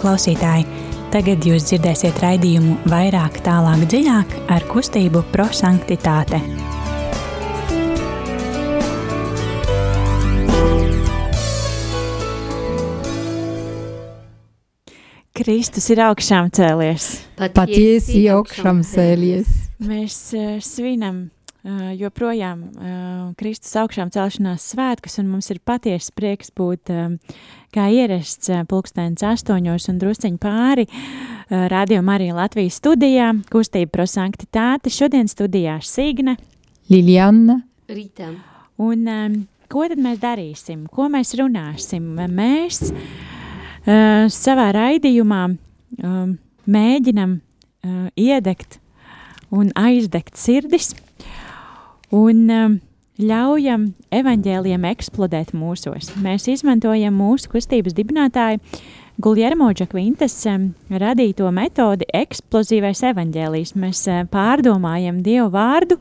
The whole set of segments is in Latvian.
Klausītāji, tagad jūs dzirdēsiet raidījumu vairāk, tālāk, dziļāk ar kustību prosanktitāte. Kristus ir augšām cēlies. Patiesi augšām cēlies. Mēs uh, svinam uh, joprojām uh, Kristus augšām celšanās svētkus, un mums ir patiesi prieks būt uh, kā ierasts uh, pulkstenis astoņos un drusceņi pāri uh, Radio Marija Latvijas studijā, kustība prosanktitāte. Šodien studijā Signe, Liliana, Rītā. un um, ko tad mēs darīsim? Ko mēs runāsim? Mēs uh, savā raidījumā um, mēģinam uh, iedegt un aizdegt sirdis un um, ļaujam evaņģēliem eksplodēt mūsos. Mēs izmantojam mūsu kustības dibinātāju Guljermo Džakvintas radīto metodi eksplozīvais evaņģēlijs. Mēs pārdomājam Dievu vārdu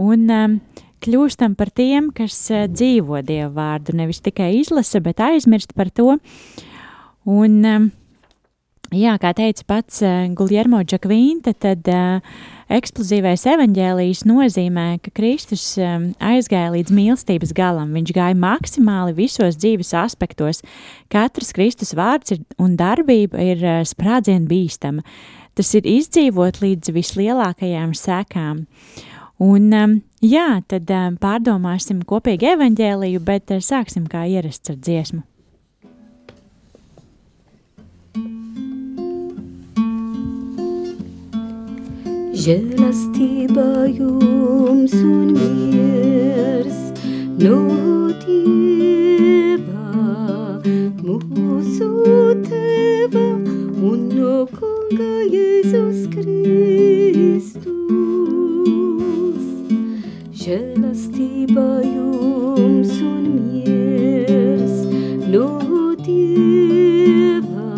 un kļūstam par tiem, kas dzīvo Dievu vārdu, nevis tikai izlasa, bet aizmirst par to. Un, jā, kā teica pats Guljermo Džakvinta, tad uh, eksplozīvais evaņģēlijs nozīmē, ka Kristus um, aizgāja līdz mīlestības galam. Viņš gāja maksimāli visos dzīves aspektos. Katrs Kristus vārds ir, un darbība ir uh, sprādzienu bīstama. Tas ir izdzīvot līdz vislielākajām sekām. Un, um, jā, tad um, pārdomāsim kopīgi evaņģēliju, bet uh, sāksim kā ierasts ar dziesmu. Žēlastība jums un miers no Dieva, mūsu Tēva un no Kunga Jēzus Kristus. Žēlastība jums un miers no Dieva,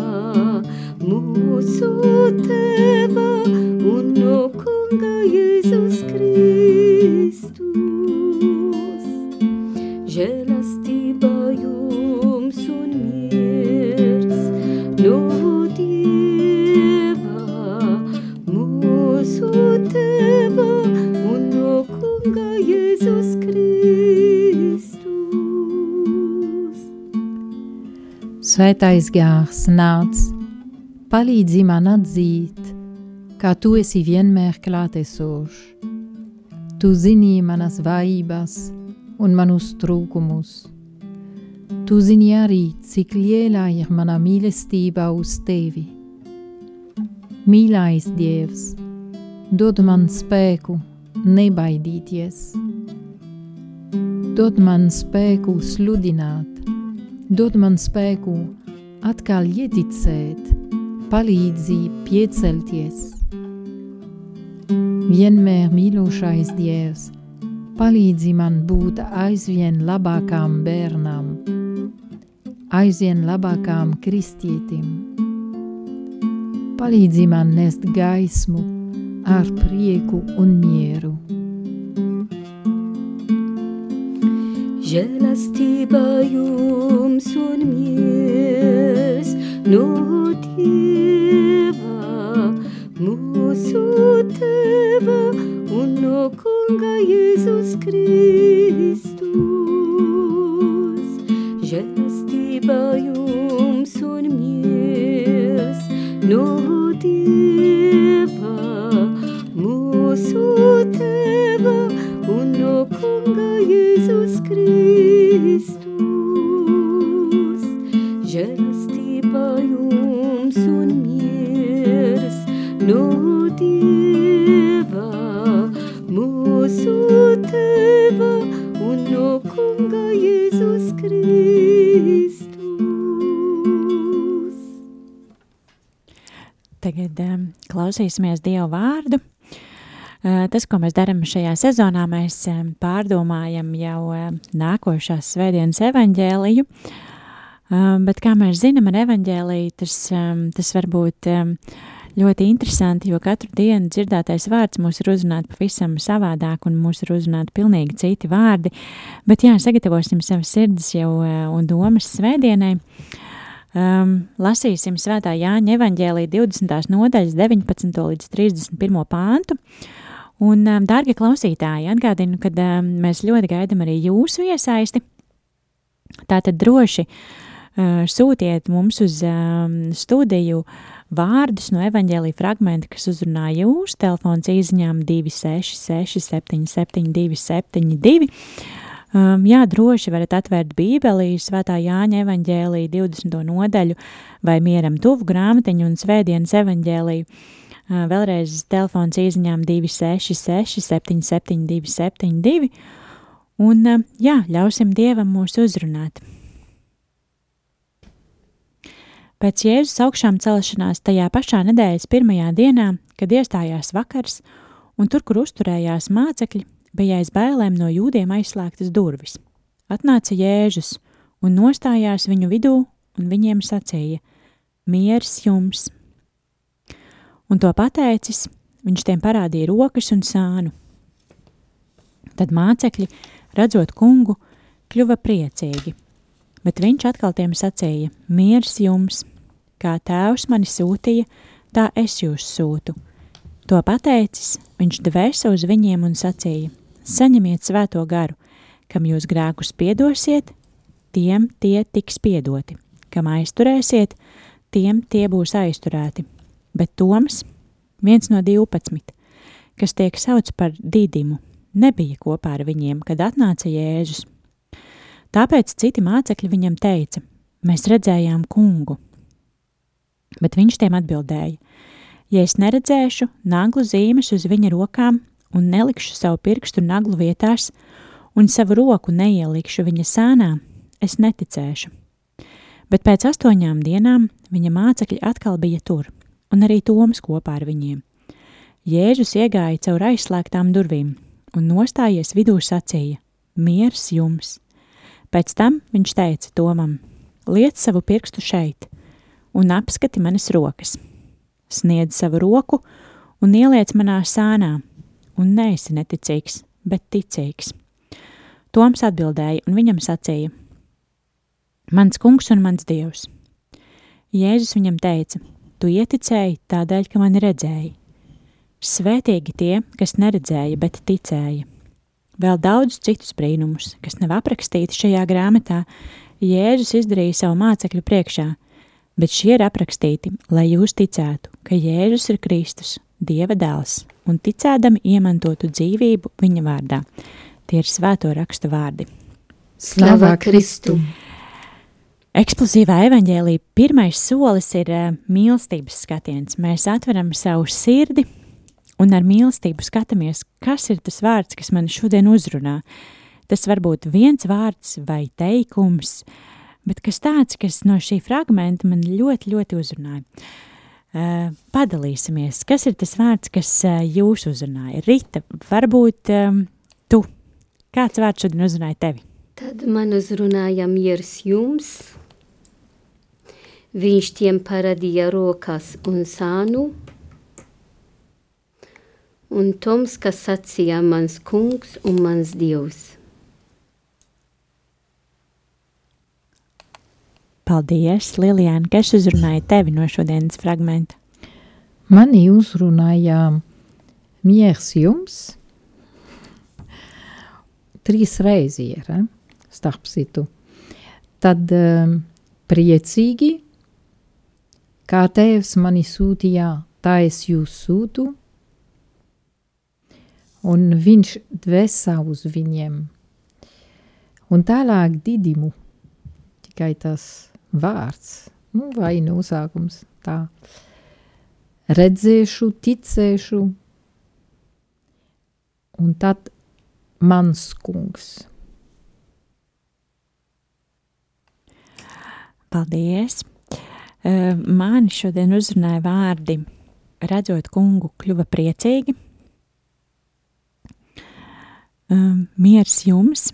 mūsu Tēva un no Kunga Jēzus Kristus. Žēlastība jums un miers no Dieva, mūsu Tēva un no Kunga Jēzus Kristus. Svētais gārs nāc, palīdzi man atzīt, kā tu esi vienmēr klātesošs. Tu zini manas vājības un manus trūkumus. Tu zini arī, cik liela ir mana mīlestība uz tevi. Mīlais Dievs, dod man spēku nebaidīties. Dod man spēku sludināt, dod man spēku atkal ieticēt, palīdzi piecelties. Vienmēr mīlošais Dievs, palīdzi man būt aizvien labākām bērnām, aizvien labākām kristietim. Palīdzi man nest gaismu ar prieku un mieru. Žēlastība jums un miers no Dieva, mūsu Tēva un no Kunga Jēzus Kristus. Žēlastība jums klausīsimies Dievu vārdu. Uh, tas, ko mēs darām šajā sezonā, mēs um, pārdomājam jau um, nākošās svētdienas evaņģēliju. Bet, kā mēs zinām, ar evaņģēliju tas, tas var būt ļoti interesanti, jo katru dienu dzirdētais vārds mūs ir uzrunāt pavisam savādāk un mūs ir uzrunāt pilnīgi citi vārdi. Bet jā, sagatavosim savas sirds jau un domas svētdienai. Um, lasīsim Svētā Jāņa evanģēlī 20. nodaļas 19. līdz 31. pāntu. Un, um, dārgie klausītāji, atgādinu, ka um, mēs ļoti gaidām arī jūsu iesaisti. Tātad droši uh, sūtiet mums uz um, studiju vārdus no evanģēlīja fragmenta, kas uzrunā jūs. Telefons izziņām 266 77 272. Um, jā, droši varat atvērt Bībeli, Svētā Jāņa evanģēlī 20. nodaļu vai mieram tuvu grāmatiņu un svētdienas evanģēlī. Uh, vēlreiz telefons izziņām 266 77 272 un uh, jā, ļausim Dievam mūs uzrunāt. Pēc Jēzus augšām celšanās tajā pašā nedēļas pirmajā dienā, kad iestājās vakars, un tur, kur uzturējās mācekļi, bija aiz bailēm no jūdiem aizslēgtas durvis. Atnāca Jēzus un nostājās viņu vidū un viņiem sacīja: Miers jums! Un to pateicis, viņš tiem parādīja rokas un sānu. Tad mācekļi, redzot kungu, kļuva priecīgi, bet viņš atkal tiem sacīja: Miers jums! Kā tēvs mani sūtīja, tā es jūs sūtu. To pateicis, viņš dvēsa uz viņiem un sacīja: saņemiet svēto garu, kam jūs grēkus piedosiet, tiem tie tiks piedoti, kam aizturēsiet, tiem tie būs aizturēti. Bet Toms, viens no divpadsmit, kas tiek sauc par Didimu, nebija kopā ar viņiem, kad atnāca Jēzus. Tāpēc citi mācekļi viņam teica: Mēs redzējām kungu. Bet viņš tiem atbildēja: Ja es neredzēšu naglu zīmes uz viņa rokām un nelikšu savu pirkstu naglu vietās, un savu roku neielikšu viņa sānā, es neticēšu. Bet pēc astoņām dienām viņa mācekļi atkal bija tur, un arī Toms kopā ar viņiem. Jēzus iegāja caur aizslēgtām durvīm un nostājies vidū sacīja: Miers jums! Pēc tam viņš teica Tomam: Liec savu pirkstu šeit, un apskati manas rokas. Sniedz savu roku un ieliec manā sānā, un neesi neticīgs, bet ticīgs. Toms atbildēja un viņam sacīja: Mans kungs un mans dievs. Jēzus viņam teica: Tu ieticēji tādēļ, ka mani redzēji. Svētīgi tie, kas neredzēja, bet ticēja. Vēl daudz citus brīnumus, kas nav aprakstīti šajā grāmatā, Jēzus izdarīja savu mācekļu priekšā, bet šie ir aprakstīti, lai jūs ticētu, ka Jēzus ir Kristus, Dieva dēls, un ticēdami iemantotu dzīvību viņa vārdā. Tie ir svēto rakstu vārdi. Slava Kristu! Eksplozīvā evaņģēlī pirmais solis ir uh, mīlestības skatiens. Mēs atveram savu sirdi un ar mīlestību skatāmies, kas ir tas vārds, kas man šodien uzrunā. Tas var būt viens vārds vai teikums, bet kas tāds, kas no šī fragmenta man ļoti, ļoti uzrunāja. Uh, padalīsimies, kas ir tas vārds, kas uh, jūs uzrunāja. Rita, varbūt um, tu, kāds vārds šodien uzrunāja tevi? Tad man uzrunāja miers jums. Viņš tiem parādīja rokas un sānu. Un Toms, kas sacīja mans kungs un mans dievs. Paldies, Lilijāna, kas uzrunāja tevi no šodienas fragmenta? Mani uzrunāja miers jums trīs reizi ir, eh? starp citu. Tad um, priecīgi, kā tēvs mani sūtīja, tā es jūs sūtu, un viņš dvēsā uz viņiem. Un tālāk didimu, tikai tas vārds, nu, vai nosākums tā. Redzēšu, ticēšu, un tad mans kungs. Paldies! Mani šodien uzrunāja vārdi, redzot kungu, kļuva priecīgi. Miers jums!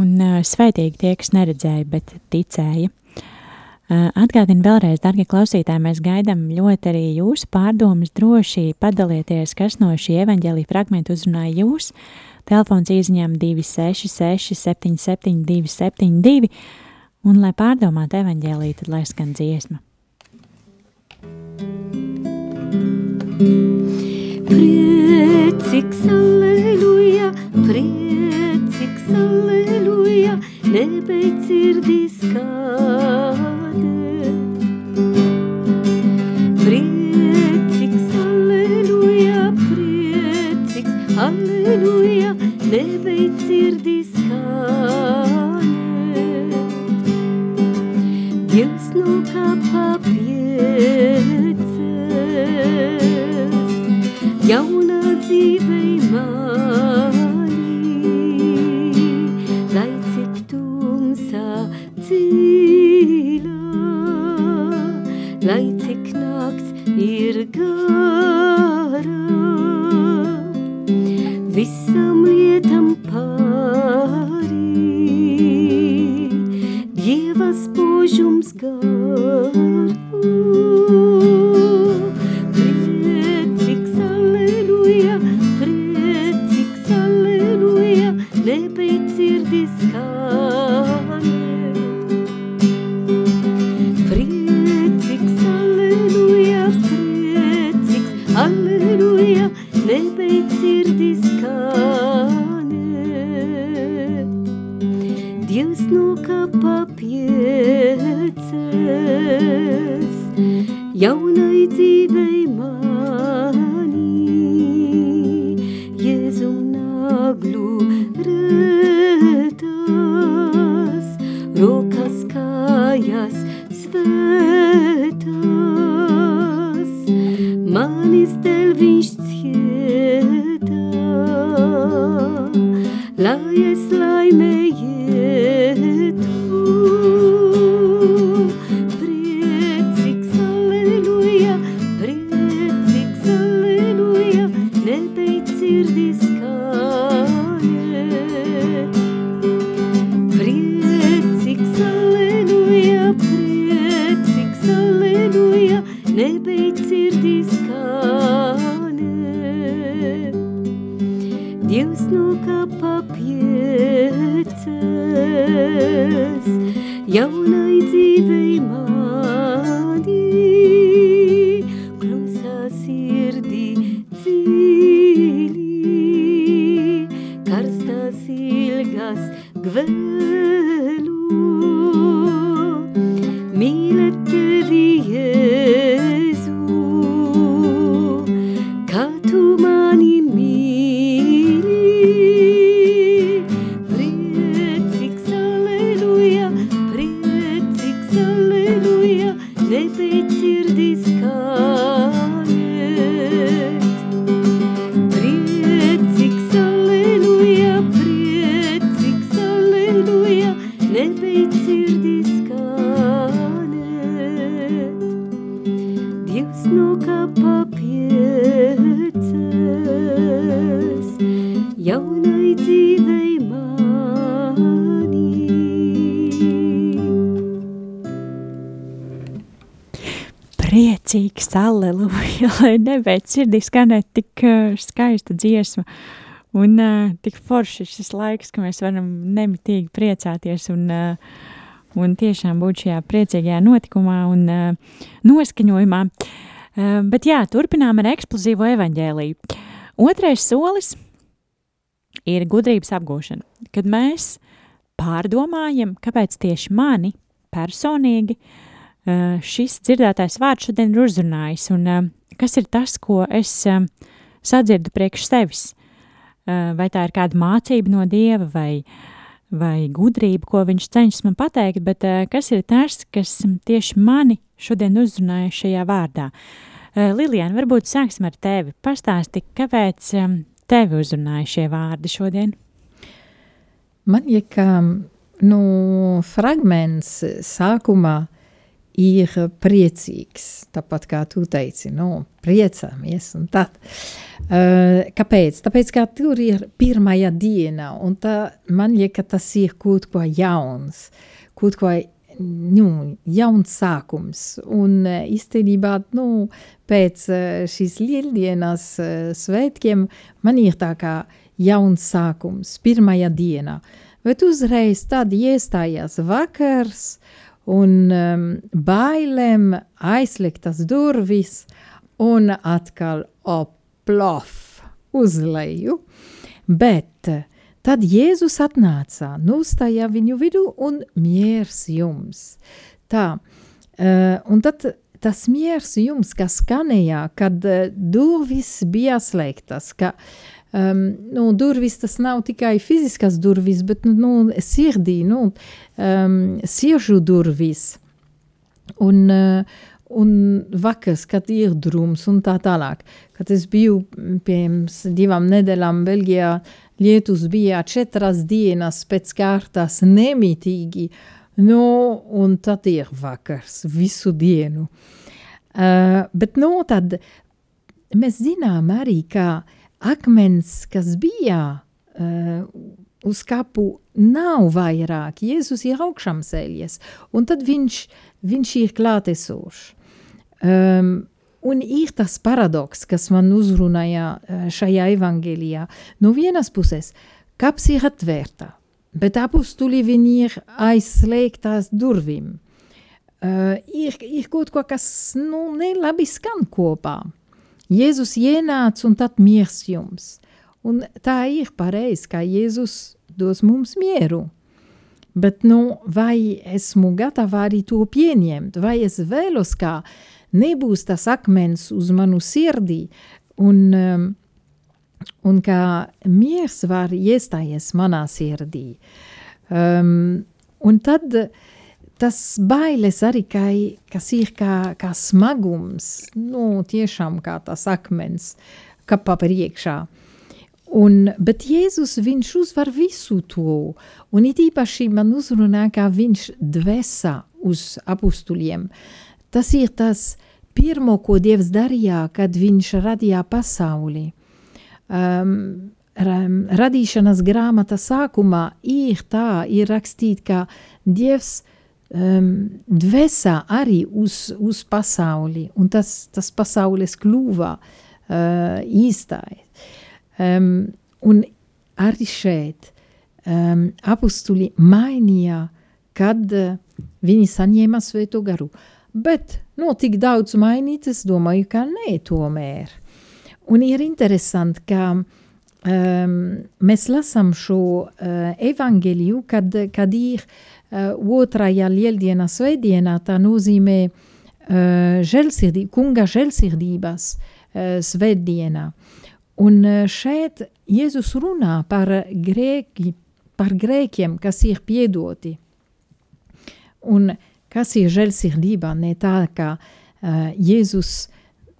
Un svētīgi tie, kas neredzēja, bet ticēja. Atgādinu vēlreiz, darbie klausītāji, mēs gaidām ļoti arī jūsu pārdomas. Droši padalieties, kas no šī evaņģēlīja fragmenta uzrunāja jūs. Telefons īziņām 266 77 272 un, lai pārdomātu evaņģēlī, tad lai skan dziesma. Priecīgs, aleluja, priecīgs, aleluja, nebeidz sirdis kāde. Priecīgs, aleluja, priecīgs, aleluja, nebeidz sirdis kāde. Dievs nu kā papieces, jauna dzīvei mani, dzīvā, lai cik nakts ir gara, visam lietam pāri, Dieva spožums garu. Nokāpa pieces, jaunai dzīvei mani, nebeidz sirdī skanēt tik uh, skaista dziesma. Un uh, tik forši šis laiks, ka mēs varam nemitīgi priecāties un, uh, un tiešām būt šajā priecīgajā notikumā un uh, noskaņojumā. Uh, bet jā, turpinām ar eksplozīvo evaņģēliju. Otrais solis ir gudrības apgūšana. Kad mēs pārdomājam, kāpēc tieši mani personīgi šis dzirdētais vārds šodien ir uzrunājis, un kas ir tas, ko es uh, sadzirdu priekš sevis. Uh, vai tā ir kāda mācība no dieva, vai, vai gudrība, ko viņš cenšas man pateikt, bet uh, kas ir tas, kas tieši mani šodien uzrunāja šajā vārdā. Lilijāna, varbūt sāksim ar tevi. Pastāsti, kāpēc tevi uzrunāja šie vārdi šodien? Man liekas, nu, fragments sākumā ir priecīgs, tāpat kā tu teici, nu, priecāmies tad. Uh, kāpēc? Tāpēc, ka tur ir pirmajā diena, un tā, man liekas, tas ir kaut ko jauns, kaut ko nu, jauns sākums. Un uh, īstenībā, nu, pēc uh, šīs lieldienas uh, svētkiem man ir tā kā jauns sākums, pirmajā dienā. Bet uzreiz tad iestājās vakars un um, bailēm aizliktas durvis un atkal oplof uz leju. Bet tad Jēzus atnāca, nostāja viņu vidu un miers jums. Tā, uh, un tad tas miers jums, kas skanēja, kad uh, durvis bija slēgtas, ka um, nu, durvis tas nav tikai fiziskas durvis, bet nu, nu, sirdī, nu, um, siržu durvis. Un, uh, un vakars, kad ir drūms un tā tālāk. Kad es biju pirms divām nedēļām Beļģijā, lietus bija četras dienas pēc kārtas nemitīgi, nu, un tad ir vakars visu dienu. Uh, bet, nu, tad mēs zinām arī, ka akmens, kas bija uh, uz kapu, nav vairāk. Jēzus ir augšām ceļies, un tad viņš, viņš ir klātesošs. Um, un ir tas paradoks, kas man uzrunāja uh, šajā evangelijā. No vienas puses, kaps ir atvērta, bet apustuli viņi ir aizslēgtās durvīm. Uh, ir, ir kaut ko, kas nu, nelabi skan kopā. Jēzus ienāca un tad miers jums. Un tā ir pareizi, ka Jēzus dos mums mieru. Bet nu, vai esmu gatava arī to pieņemt, vai es vēlos, ka nebūs tas akmens uz manu sirdī, un, um, un ka miers var iestājies manā sirdī. Um, un tad tas bailes arī, kā, kas ir kā, kā smagums, nu, tiešām kā tas akmens kapā priekšā. Un, bet Jēzus, viņš uzvar visu to, un it īpaši man uzrunā, kā viņš dvēsā uz apustuļiem. Tas ir tas pirmo, ko Dievs darīja, kad viņš radīja pasauli. Um, radīšanas grāmata sākumā ir tā, ir rakstīt, ka Dievs um, dvēsā arī uz, uz pasauli, un tas, tas pasaules kļuva uh, īstais. Um, un arī šeit um, apustuli mainīja, kad uh, viņi saņēma svēto garu. Bet, nu, tik daudz mainīt, es domāju, ka nē, tomēr. Un ir interesanti, ka um, mēs lasām šo uh, evangeliju, kad, kad ir uh, otrajā lieldienā svētdienā, tā nozīmē uh, žēlsirdī, kunga žēlsirdības uh, svētdienā. Un šeit Jēzus runā par, grēki, par grēkiem, kas ir piedoti. Un kas ir žēlsirdība, ne tā, ka uh, Jēzus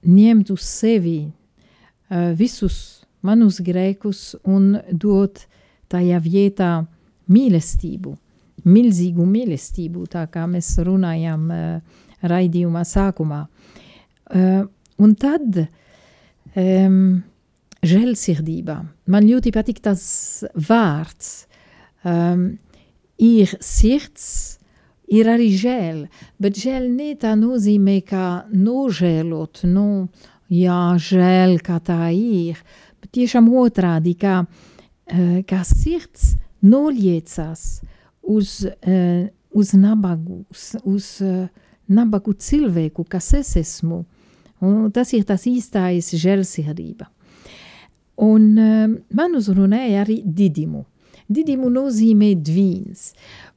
ņemt uz sevi uh, visus manus grēkus un dot tajā vietā mīlestību, milzīgu mīlestību, tā kā mēs runājam uh, raidījumā sākumā. Uh, un tad um, žēlsirdība. Man ļoti patīk tas vārds. Um, ir sirds, ir arī žēl, bet žēl ne tā nozīmē, ka nožēlot, nu, jā, žēl, kā tā ir, bet tiešām otrādi, ka, uh, ka sirds noliecas uz, uh, uz nabagu, uz, uz uh, nabagu cilvēku, kas es esmu. Un tas ir tas īstais žēlsirdība. Un uh, man uzrunāja arī didimu. Didimu nozīmē dvīns.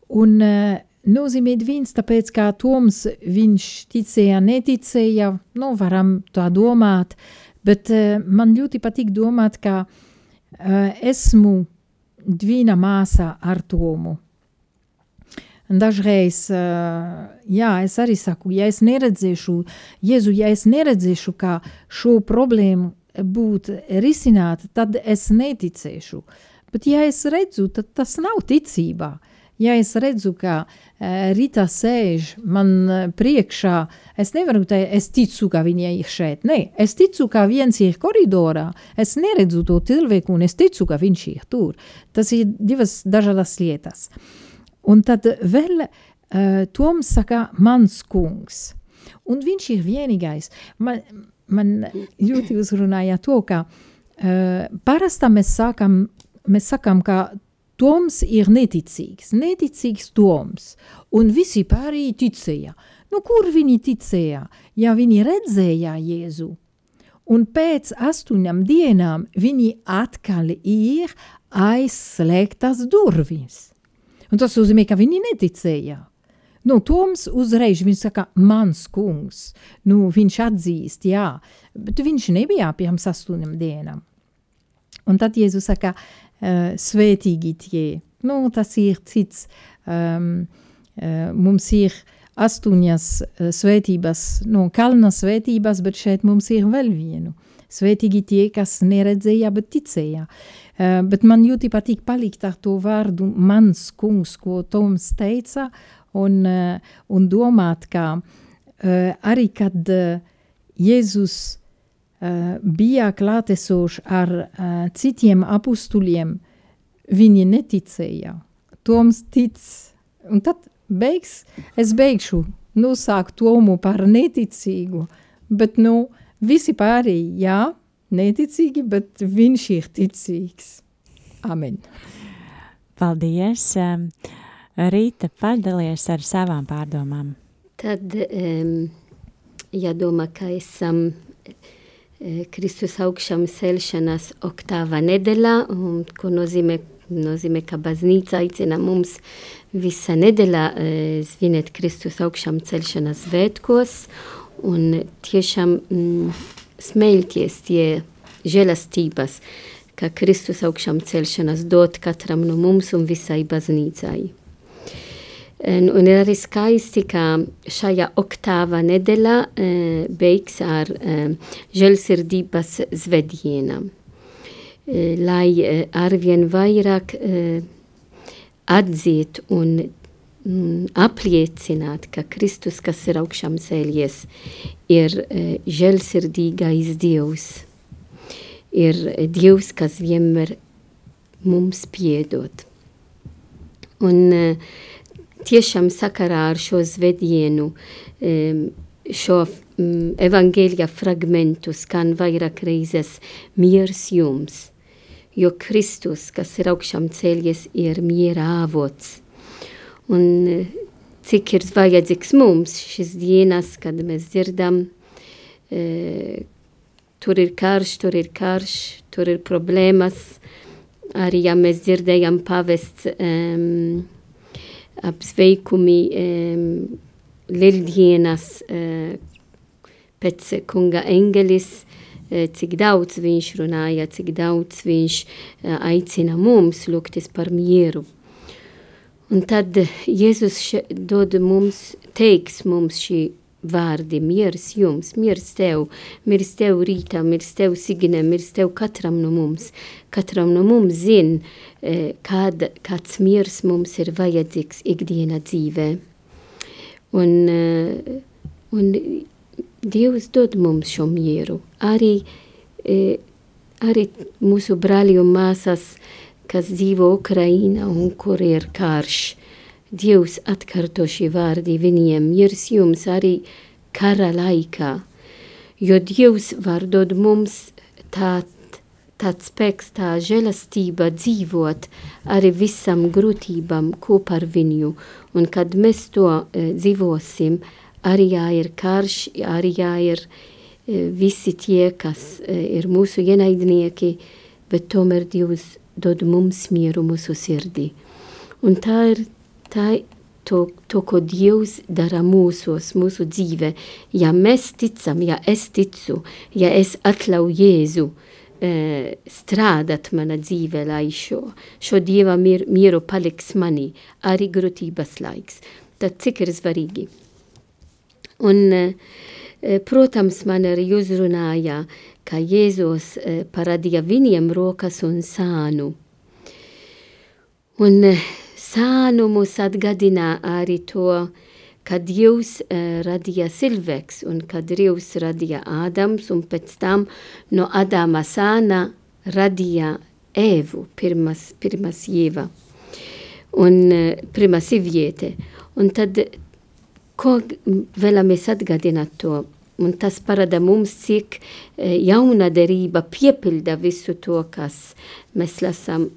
Un nozīmē dvīns, tāpēc kā Toms viņš ticēja, neticēja, nu varam tā domāt, bet man ļoti patīk domāt, ka esmu dvīna māsā ar Tomu. Dažreiz, uh, jā, es arī saku, ja es neredzēšu, Jēzu, ja es neredzēšu, kā šo problēmu būt risināta, tad es neticēšu. Bet, ja es redzu, tad tas nav ticībā. Ja es redzu, ka uh, Rīta sēž man uh, priekšā, es nevaru teikt, es ticu, ka viņa ir šeit. Nē, es ticu, ka viens ir koridorā. Es neredzu to cilvēku, un es ticu, ka viņš ir tur. Tas ir divas dažādas lietas. Un tad vēl uh, Toms saka, mans kungs. Un viņš ir vienīgais. Man, man ļoti uzrunāja to, ka Uh, parastā mēs sākam, mēs sakam, ka Toms ir neticīgs, neticīgs Toms, un visi pārējie ticēja. Nu, kur viņi ticēja? Ja viņi redzēja Jēzu, un pēc astoņām dienām viņi atkal ir aizslēgtas durvis. Un tas nozīmē, ka viņi neticēja. Nu, Toms uzreiz saka, mans kungs. Nu, viņš atzīst, jā, bet viņš nebija pirms astoņām dienām. Un tad Jēzus saka, uh, svētīgi tie. Nu, tas ir cits, um, uh, mums ir astoņas uh, svētības, nu, kalna svētības, bet šeit mums ir vēl vienu. Svētīgi tie, kas neredzēja, bet ticēja. Uh, bet man ļoti patīk palikt ar to vārdu mans kungs, ko Toms teica, un, uh, un domāt, ka uh, arī kad Jēzus bija klātesošs ar citiem apustuliem, viņi neticēja. Toms tic, un tad beigs, es beigšu nosaukt Tomu par neticīgu, bet nu, visi pārējie, jā, neticīgi, bet viņš ir ticīgs. Amen. Paldies! Rīta, padalies ar savām pārdomām. Tad um, jādomā, ka esam Kristus augšām celšanās oktāva nedēļā, un ko nozīmē, nozīmē, ka baznīca aicina mums visa nedēļa svinēt Kristus augšām celšanās svētkos, un tiešām mm, smeļties tie žēlastības, ka Kristus augšām celšanās dot katram no mums un visai baznīcai. Un, un ir arī skaisti, ka šajā oktāva nedēļā e, beigs ar e, žēlsirdības zvediena, e, lai e, arvien vairāk e, atzīt un mm, apliecināt, ka Kristus, kas ir augšām cēlies, ir e, žēlsirdīgais Dievs, ir Dievs, kas vienmēr mums piedod. Un e, tiešām sakarā ar šo zvedienu, šo evaņģēlija fragmentu skan vairāk reizes miers jums, jo Kristus, kas ir augšām ceļies, ir miera avots. Un cik ir vajadzīgs mums šis dienas, kad mēs dzirdam, e, tur ir karš, tur ir karš, tur ir problēmas, arī ja mēs dzirdējam pavests, um, apsveikumi um, lieldienas uh, pēc kunga engelis, cik daudz viņš runāja, cik daudz viņš aicina mums lūgtis par mieru. Un tad Jēzus dod mums, teiks mums šī vārdi, miers jums, miers tev, miers tev rītā, miers tev signe, miers tev katram no mums. Katram no mums zin, e, kād, kāds miers mums ir vajadzīgs ikdiena dzīvē. Un, e, un Dievs dod mums šo mieru. Arī, e, arī mūsu brāļi un māsas, kas dzīvo Ukraina un kur ir karš, Dievs atkārto šī vārdi viņiem, mirs jums arī kara laikā, jo Dievs var dod mums tā, tāds spēks, tā žēlastība dzīvot arī visam grūtībām kopā ar viņu, un kad mēs to e, dzīvosim, arī jāir karš, arī jāir e, visi tie, kas e, ir mūsu ienaidnieki, bet tomēr Dievs dod mums mieru mūsu sirdī. Un tā ir tā, to, to, ko Dievs dara mūsos, mūsu dzīvē. Ja mēs ticam, ja es ticu, ja es atļauju Jēzu uh, strādāt mana dzīvē, lai šo, šo Dieva mir, mieru paliks manī, arī grūtības laiks. Tad cik ir svarīgi. Un, uh, protams, man arī uzrunāja, ka Jēzus uh, parādīja viņiem rokas un sānu. Un uh, sānu mūs atgādina arī to, kad Dievs uh, radīja cilvēks un kad Dievs radīja Ādams un pēc tam no Ādama sāna radīja Evu, pirmas, pirmas jēva un uh, pirmā sieviete. Un tad, ko vēlamies atgādināt to? un tas parāda mums, cik jauna derība piepilda visu to, kas mēs lasām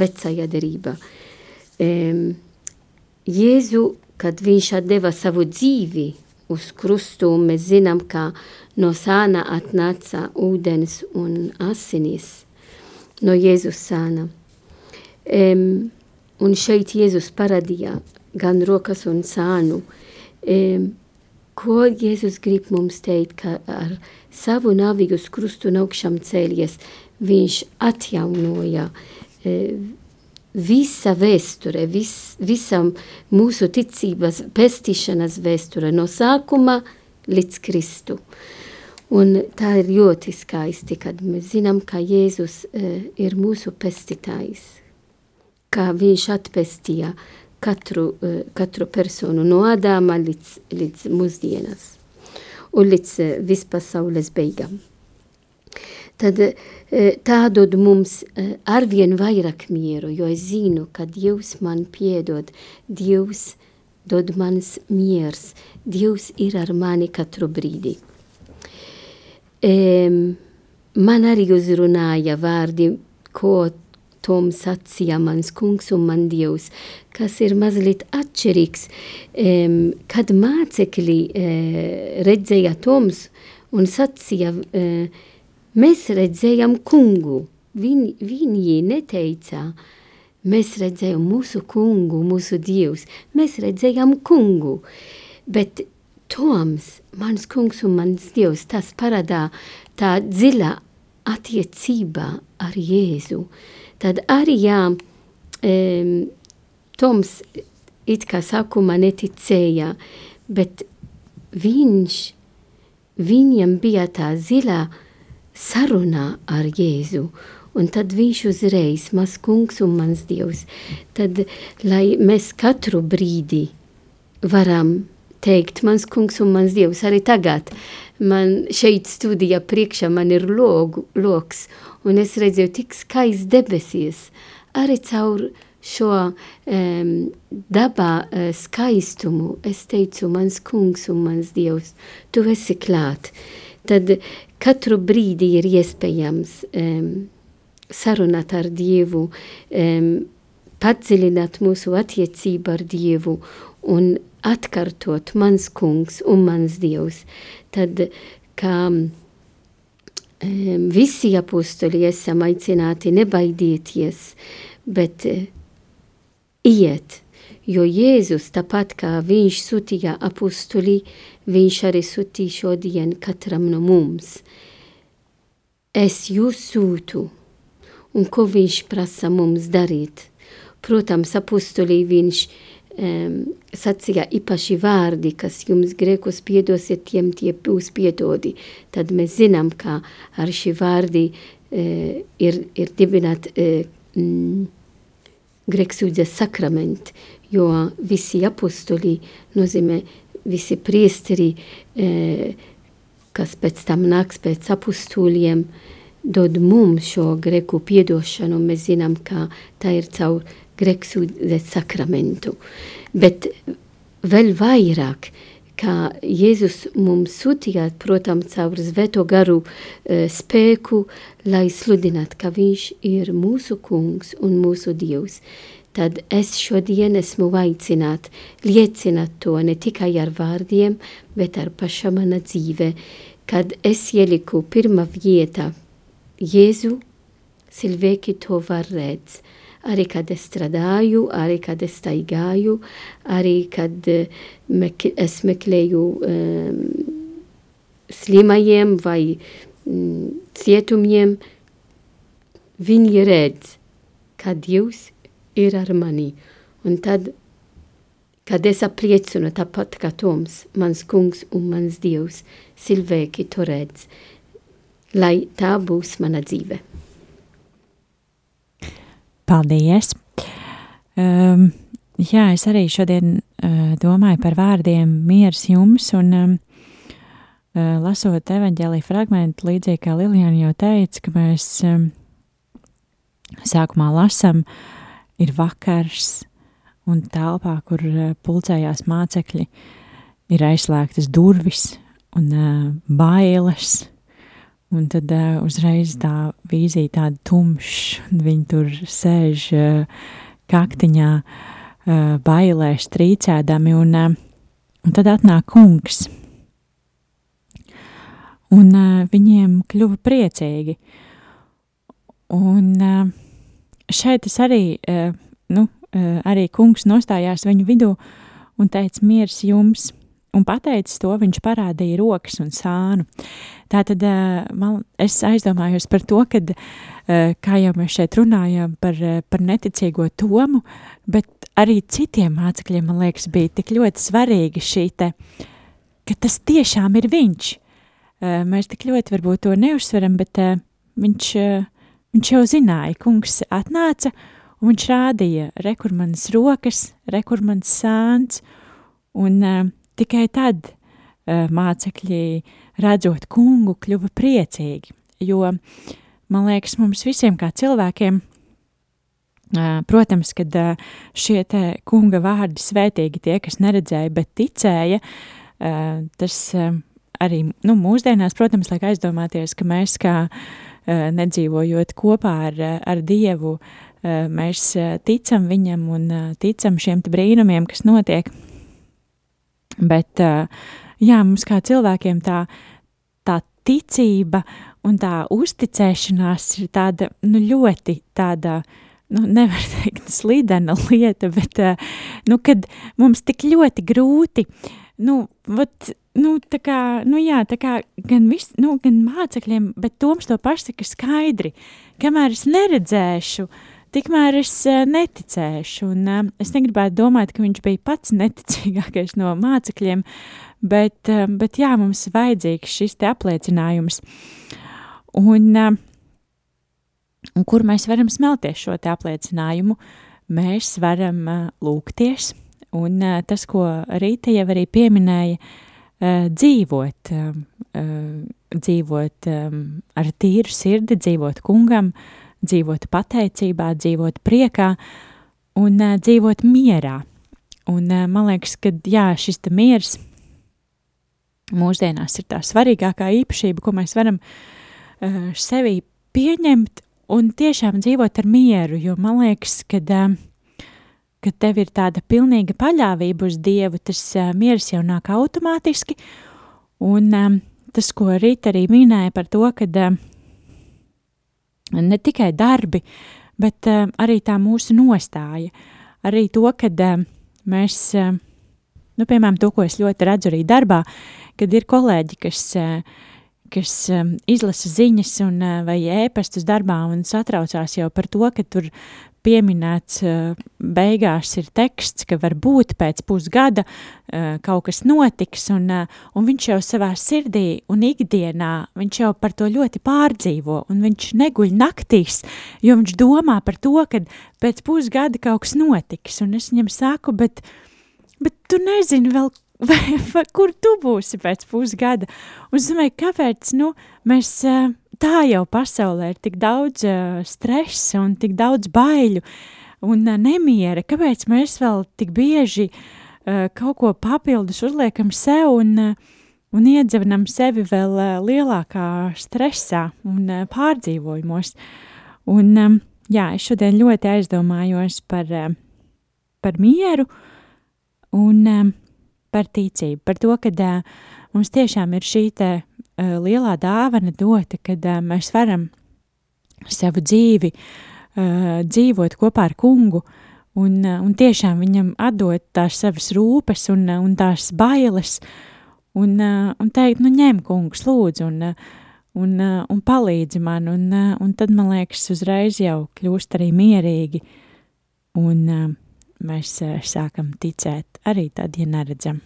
vecajā derībā. Jēzu, kad viņš deva savu dzīvi uz krustu, mēs zinām, ka no sāna atnāca ūdens un asinis no Jēzus sāna. Um, un šeit Jēzus parādīja gan rokas un sānu. Um, ko Jēzus grib mums teikt, ka ar savu nāvi uz krustu un augšām cēlies, viņš atjaunoja uh, visa vēsture, vis, visam mūsu ticības pestīšanas vēsture no sākuma līdz Kristu. Un tā ir ļoti skaisti, kad mēs zinām, ka Jēzus uh, ir mūsu pestītājs, kā viņš atpestīja katru, uh, katru personu no līdz, līdz mūsdienas un līdz uh, vispasaules beigām. Tad uh, tā dod mums uh, arvien vairāk mieru, jo es zinu, ka Dievs man piedod, Dievs dod mans miers, Dievs ir ar mani katru brīdi. Um, man arī uzrunāja vārdi, ko Tom sacīja mans kungs un man dievs, kas ir mazliet atšķirīgs. Um, kad mācekļi uh, redzēja Toms un sacīja, uh, mēs redzējām kungu, Viņ, viņi neteica, mēs redzējām mūsu kungu, mūsu dievs, mēs redzējām kungu, bet Toms, mans kungs un mans dievs, tas parādā tā dziļa attiecība ar Jēzu. Tad arī, jā, um, Toms it kā sākumā neticēja, bet viņš, viņam bija tā zila saruna ar Jēzu, un tad viņš uzreiz, mans kungs un mans dievs, tad, lai mēs katru brīdi varam teikt, mans kungs un mans dievs arī tagad. Man šeit studijā priekšā man ir logu, loks, un es redzēju tik skaists debesies, arī caur šo um, dabā uh, skaistumu. Es teicu, mans kungs un mans dievs, tu esi klāt. Tad katru brīdi ir iespējams um, sarunāt ar Dievu, um, padziļināt mūsu attiecību ar Dievu un atkārtot mans kungs un mans dievs, tad kā visi apostoli esam aicināti nebaidieties, bet uh, iet, jo Jēzus tāpat kā viņš sūtīja apostoli, viņš arī sūtīja šodien katram no mums. Es jūs sūtu, un ko viņš prasa mums darīt? Protams, apostolī viņš um, sacīja īpaši vārdi, kas jums grēkos piedosiet, tiem tie būs piedodi. Tad mēs zinām, ka ar šī vārdi uh, ir, ir dibināt uh, mm, grēksūdzes sakrament, jo visi apostoli nozīmē visi priesteri, uh, kas pēc tam nāks pēc apostoliem, dod mums šo greku piedošanu, mēs zinām, ka tā ir caur grēksūdzes sakramentu. Bet vēl vairāk, kā Jēzus mums sūtīja, protams, caur svēto garu uh, spēku, lai sludinātu, ka viņš ir mūsu kungs un mūsu dievs. Tad es šodien esmu aicināt liecināt to ne tikai ar vārdiem, bet ar paša mana dzīve, kad es ieliku pirmā vietā Jēzu, cilvēki to var redzēt arī kad es strādāju, arī kad es staigāju, arī kad eh, mek es meklēju um, slimajiem vai um, cietumiem, viņi redz, ka Dievs ir ar mani. Un tad, kad es apliecinu tāpat kā Toms, mans kungs un mans Dievs, cilvēki to redz, lai tā būs mana dzīve. Paldies! Um, jā, es arī šodien uh, domāju par vārdiem miers jums, un um, uh, lasot evaņģēlī fragmentu, līdzīgi kā Lilijana jau teica, ka mēs um, sākumā lasam, ir vakars, un telpā, kur uh, pulcējās mācekļi, ir aizslēgtas durvis, un uh, bailes. Un tad uh, uzreiz tā vīzija tāda tumša, un viņi tur sēž uh, kaktiņā, uh, bailēs, trīcēdami, un, uh, un tad atnāk kungs. Un uh, viņiem kļuva priecīgi. Un uh, šeit es arī, uh, nu, uh, arī kungs nostājās viņu vidū un teica, miers jums! Un pateicis to, viņš parādīja rokas un sānu. Tātad man, es aizdomājos par to, ka, kā jau mēs šeit runājām par, par neticīgo tomu, bet arī citiem mācekļiem, man liekas, bija tik ļoti svarīgi šī te, ka tas tiešām ir viņš. Mēs tik ļoti varbūt to neuzsveram, bet viņš, viņš jau zināja, kungs atnāca un viņš rādīja rekurmanas rokas, rekurmanas sāns, un uh, Tikai tad uh, mācekļi, redzot kungu, kļuva priecīgi, jo, man liekas, mums visiem kā cilvēkiem, uh, protams, kad uh, šie te kunga vārdi svētīgi tie, kas neredzēja, bet ticēja, tas arī, nu, mūsdienās, protams, liek aizdomāties, ka mēs kā nedzīvojot kopā ar, ar Dievu, mēs ticam viņam un ticam šiem brīnumiem, kas notiek Bet jā, mums kā cilvēkiem tā, tā ticība un tā uzticēšanās ir tāda nu, ļoti tāda. Nu, nevar teikt, slidena lieta, bet nu, kad mums tik ļoti grūti, nu, vat, nu, tā kā, nu, jā, tā kā gan, vis, nu, gan mācekļiem, bet Toms to pašu saka skaidri, kamēr es neredzēšu, uh, tikmēr es uh, neticēšu. Un, uh, es negribētu domāt, ka viņš bija pats neticīgākais no mācekļiem, bet, uh, bet jā, mums ir vajadzīgs šis te apliecinājums. Un, un kur mēs varam smelties šo te apliecinājumu? Mēs varam lūgties, un tas, ko Rīta jau arī pieminēja, dzīvot, dzīvot ar tīru sirdi, dzīvot kungam, dzīvot pateicībā, dzīvot priekā un uh, dzīvot mierā. Un uh, man liekas, ka jā, šis miers mūsdienās ir tā svarīgākā īpašība, ko mēs varam uh, sevī pieņemt un tiešām dzīvot ar mieru, jo man liekas, ka, uh, kad tev ir tāda pilnīga paļāvība uz Dievu, tas uh, miers jau nāk automātiski, un um, tas, ko Rīta arī minēja par to, ka uh, ne tikai darbi, bet uh, arī tā mūsu nostāja. Arī to, kad uh, mēs, uh, nu, piemēram, to, ko es ļoti redzu arī darbā, kad ir kolēģi, kas, uh, kas um, izlasa ziņas un, uh, vai ēpastus darbā un satraucās jau par to, ka tur pieminēts eh, beigās ir teksts, ka varbūt pēc pusgada eh, kaut kas notiks, un, eh, un viņš jau savā sirdī un ikdienā, viņš jau par to ļoti pārdzīvo, un viņš neguļ naktīs, jo viņš domā par to, ka pēc pusgada kaut kas notiks, un es viņam saku, bet, bet tu nezini vēl, vai, vai, kur tu būsi pēc pusgada, un es domāju, kāpēc, nu, mēs tā jau pasaulē ir tik daudz uh, stresa un tik daudz baiļu un uh, nemiera. Kāpēc mēs vēl tik bieži uh, kaut ko papildus uzliekam sev un, uh, un iedzevinam sevi vēl uh, lielākā stresā un uh, pārdzīvojumos? Un, um, jā, es šodien ļoti aizdomājos par, uh, par mieru un um, par ticību, par to, ka uh, mums tiešām ir šī te uh, lielā dāvana dota, kad uh, mēs varam savu dzīvi uh, dzīvot kopā ar kungu un, uh, un tiešām viņam atdot tās savas rūpes un, uh, un tās bailes un, uh, un teikt, nu ņem kungs, lūdzu, un, uh, un, uh, un palīdzi man, un, uh, un tad, man liekas, uzreiz jau kļūst arī mierīgi, un uh, mēs uh, sākam ticēt arī tad, ja neredzam.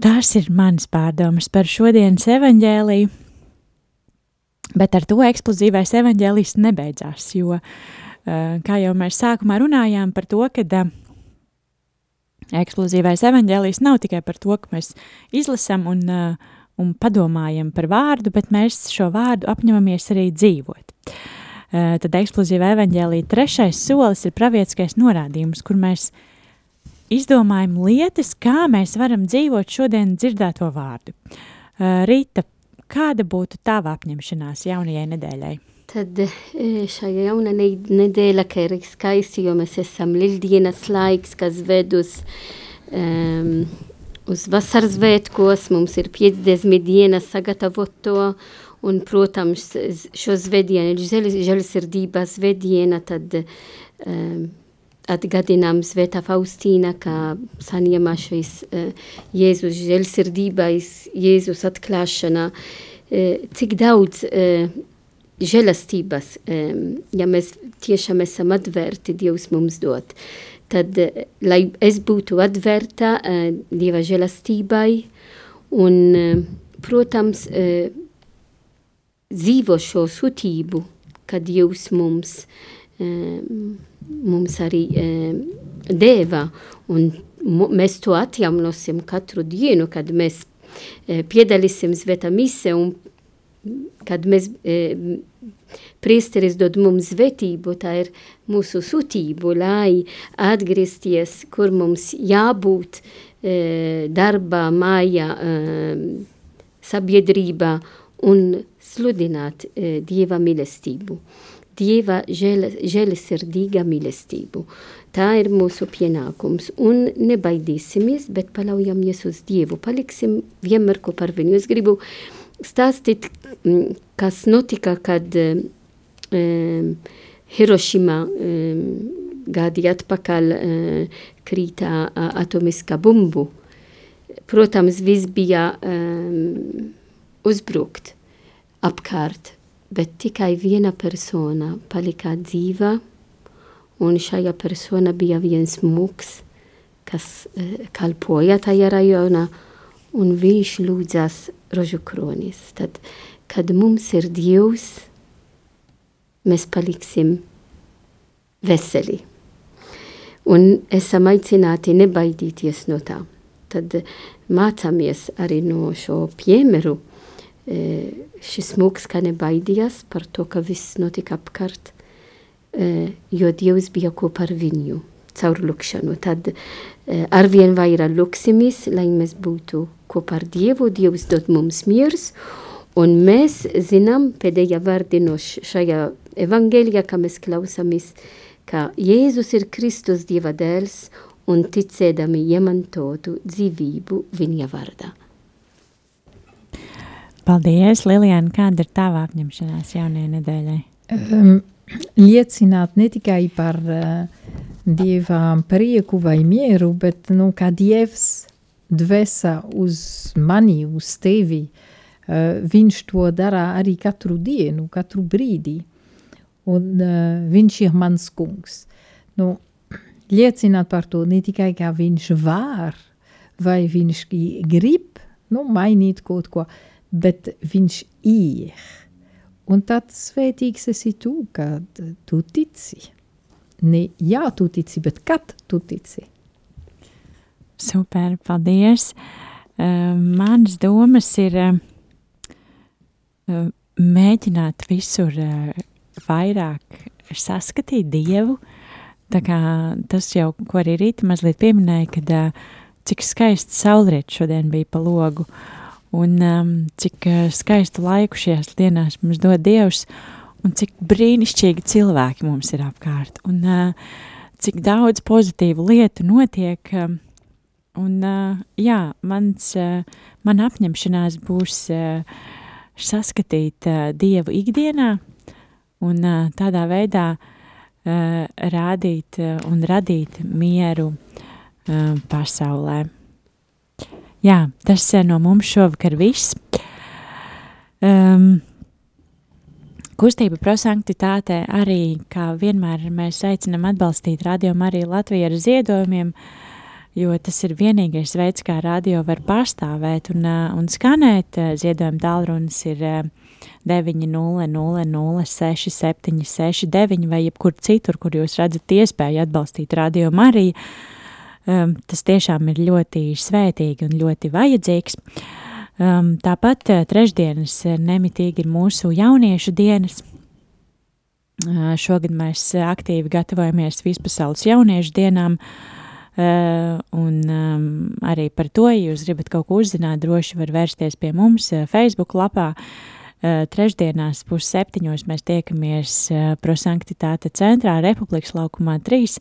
Tās ir manas pārdomas par šodienas evaņģēliju, bet ar to eksplozīvais evaņģēlijs nebeidzās, jo, kā jau mēs sākumā runājām par to, ka eksplozīvais evaņģēlijs nav tikai par to, ka mēs izlasam un, un padomājam par vārdu, bet mēs šo vārdu apņemamies arī dzīvot. Tad eksplozīvā evaņģēlija trešais solis ir pravietiskais norādījums, kur mēs izdomājam lietas, kā mēs varam dzīvot šodien dzirdēto vārdu. Uh, Rīta, kāda būtu tava apņemšanās jaunajai nedēļai? Tad šajā jaunā nedēļa, ka ir skaisti, jo mēs esam lieldienas laiks, kas ved uz, um, uz vasaras svētkos, mums ir 50 dienas sagatavot to, un, protams, šo svētdienu ir žēlsirdības svētdiena, tad um, atgādinām Svētā Faustīna, kā saņēma šīs uh, Jēzus žēlsirdības, Jēzus atklāšana, uh, cik daudz uh, žēlastības, ja mēs tiešām esam atvērti, Dievs mums dod. Tad, lai es būtu atvērta Dieva žēlastībai un, protams, dzīvo šo sutību, kad Dievs mums um, mums arī e, deva, un mēs to atjaunosim katru dienu, kad mēs e, piedalīsim svētā mise, un kad mēs e, priesteris dod mums svētību, tā ir mūsu sūtību, lai atgriezties, kur mums jābūt e, darbā, mājā, e, sabiedrībā un sludināt e, Dieva mīlestību. Dieva žēlsirdīga mīlestību. Tā ir mūsu pienākums. Un nebaidīsimies, bet paļaujamies uz Dievu. Paliksim vienmēr kopā ar viņu. Es gribu stāstīt, mm, kas notika, kad um, Hirošima um, gadi atpakaļ uh, krītā uh, atomiskā bumbu. Protams, viss bija um, uzbrukt apkārt bet tikai viena persona palika dzīva, un šajā persona bija viens mūks, kas uh, kalpoja tajā rajonā, un viņš lūdzas rožu kronis. Tad, kad mums ir Dievs, mēs paliksim veseli. Un esam aicināti nebaidīties no tā. Tad mācāmies arī no šo piemēru, šis mūks kā nebaidījās par to, ka viss notika apkārt, jo Dievs bija kopā ar viņu caur lukšanu. Tad arvien vairāk luksimies, lai mēs būtu kopā ar Dievu, Dievs dod mums miers, un mēs zinām pēdējā vārdi no šajā evangelijā, ka mēs klausāmies, ka Jēzus ir Kristus Dieva dēls un ticēdami iemantotu dzīvību viņa vārdā. Paldies, Lilijāna. Kāda ir tava apņemšanās jaunajai nedēļai? Um, liecināt ne tikai par uh, dieva prieku vai mieru, bet nu, kā dievs dvēsa uz mani, uz tevi. Uh, viņš to dara arī katru dienu, katru brīdi. Un uh, viņš ir mans kungs. Nu, liecināt par to ne tikai, kā viņš var, vai viņš grib nu, mainīt kaut ko, uh, bet viņš ir. Un tad svētīgs esi tu, kad tu tici. Ne jā, tu tici, bet kad tu tici. Super, paldies. Uh, manas domas ir uh, mēģināt visur uh, vairāk saskatīt Dievu. Tā kā tas jau, ko arī rīta mazliet pieminēja, kad cik skaists saulriet šodien bija pa logu. Uh, un um, cik uh, skaistu laiku šajās dienās mums dod Dievs, un cik brīnišķīgi cilvēki mums ir apkārt, un uh, cik daudz pozitīvu lietu notiek. Um, un, uh, jā, mans, uh, man apņemšanās būs uh, saskatīt uh, Dievu ikdienā un uh, tādā veidā uh, rādīt uh, un radīt mieru uh, pasaulē. Jā, tas no mums šovakar viss. Um, Kustība prosanktitātē arī, kā vienmēr, mēs aicinām atbalstīt radio arī Latviju ar ziedojumiem, jo tas ir vienīgais veids, kā radio var pastāvēt un, un skanēt. Ziedojuma tālrunis ir 900-6769 vai jebkur citur, kur jūs redzat iespēju atbalstīt radio Mariju Um, tas tiešām ir ļoti svētīgi un ļoti vajadzīgs. Um, tāpat uh, trešdienas nemitīgi ir mūsu jauniešu dienas. Uh, šogad mēs aktīvi gatavojamies vispasaules jauniešu dienām. un um, arī par to, ja jūs gribat kaut ko uzzināt, droši var vērsties pie mums Facebook lapā. Trešdienās pusseptiņos mēs tiekamies prosanktitāte centrā Republikas laukumā 3.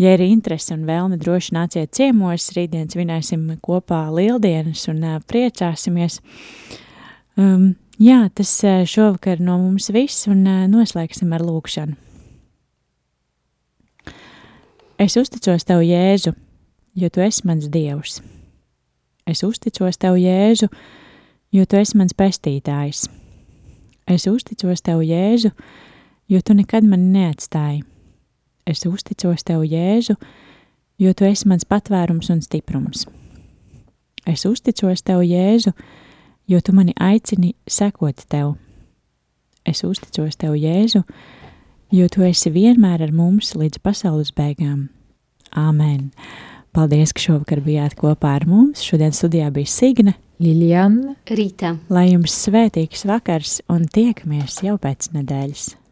Ja ir interese un vēlme, droši nāciet ciemos, rītdien svinēsim kopā lieldienas un priecāsimies. Um, jā, tas šovakar no mums viss un noslēgsim ar lūkšanu. Es uzticos Tev, Jēzu, jo Tu esi mans Dievs. Es uzticos Tev, Jēzu, jo Tu esi mans pestītājs. Es uzticos Tev, Jēzu, jo Tu nekad mani neatstāji. Es uzticos Tev, Jēzu, jo Tu esi mans patvērums un stiprums. Es uzticos Tev, Jēzu, jo Tu mani aicini sekot Tev. Es uzticos Tev, Jēzu, jo tu esi vienmēr ar mums līdz pasaules beigām. Āmen! Paldies, ka šovakar bijāt kopā ar mums. Šodien studijā bija Signe, Liljana, Rīta. Lai jums svētīgs vakars un tiekamies jau pēc nedēļas!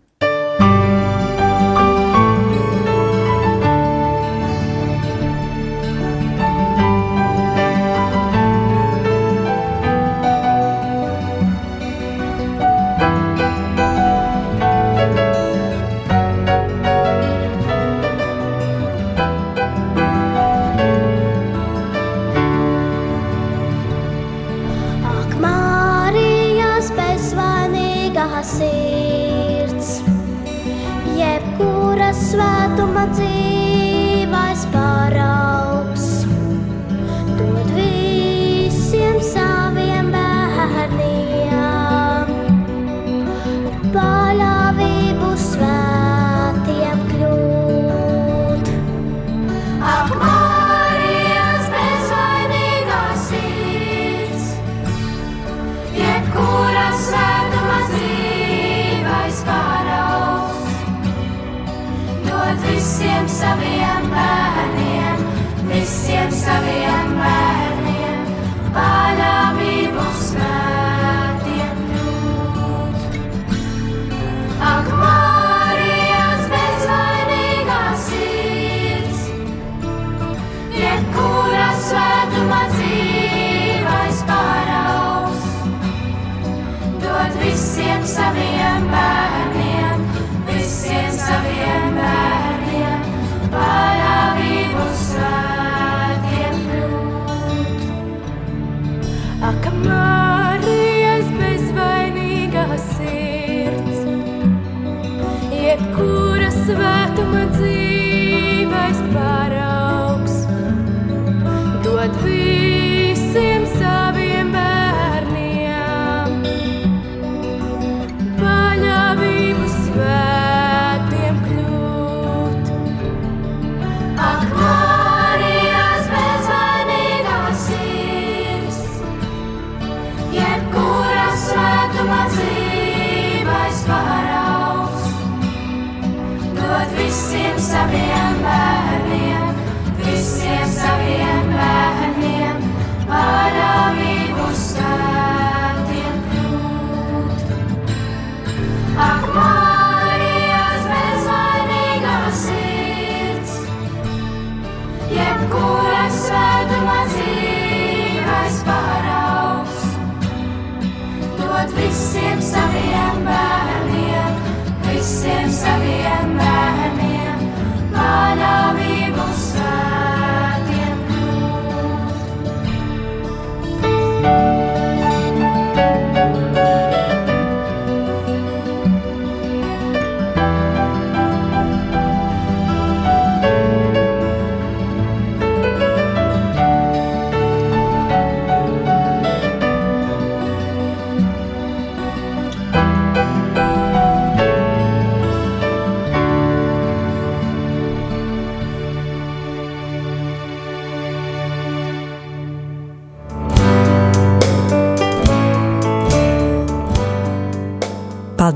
Ahmad.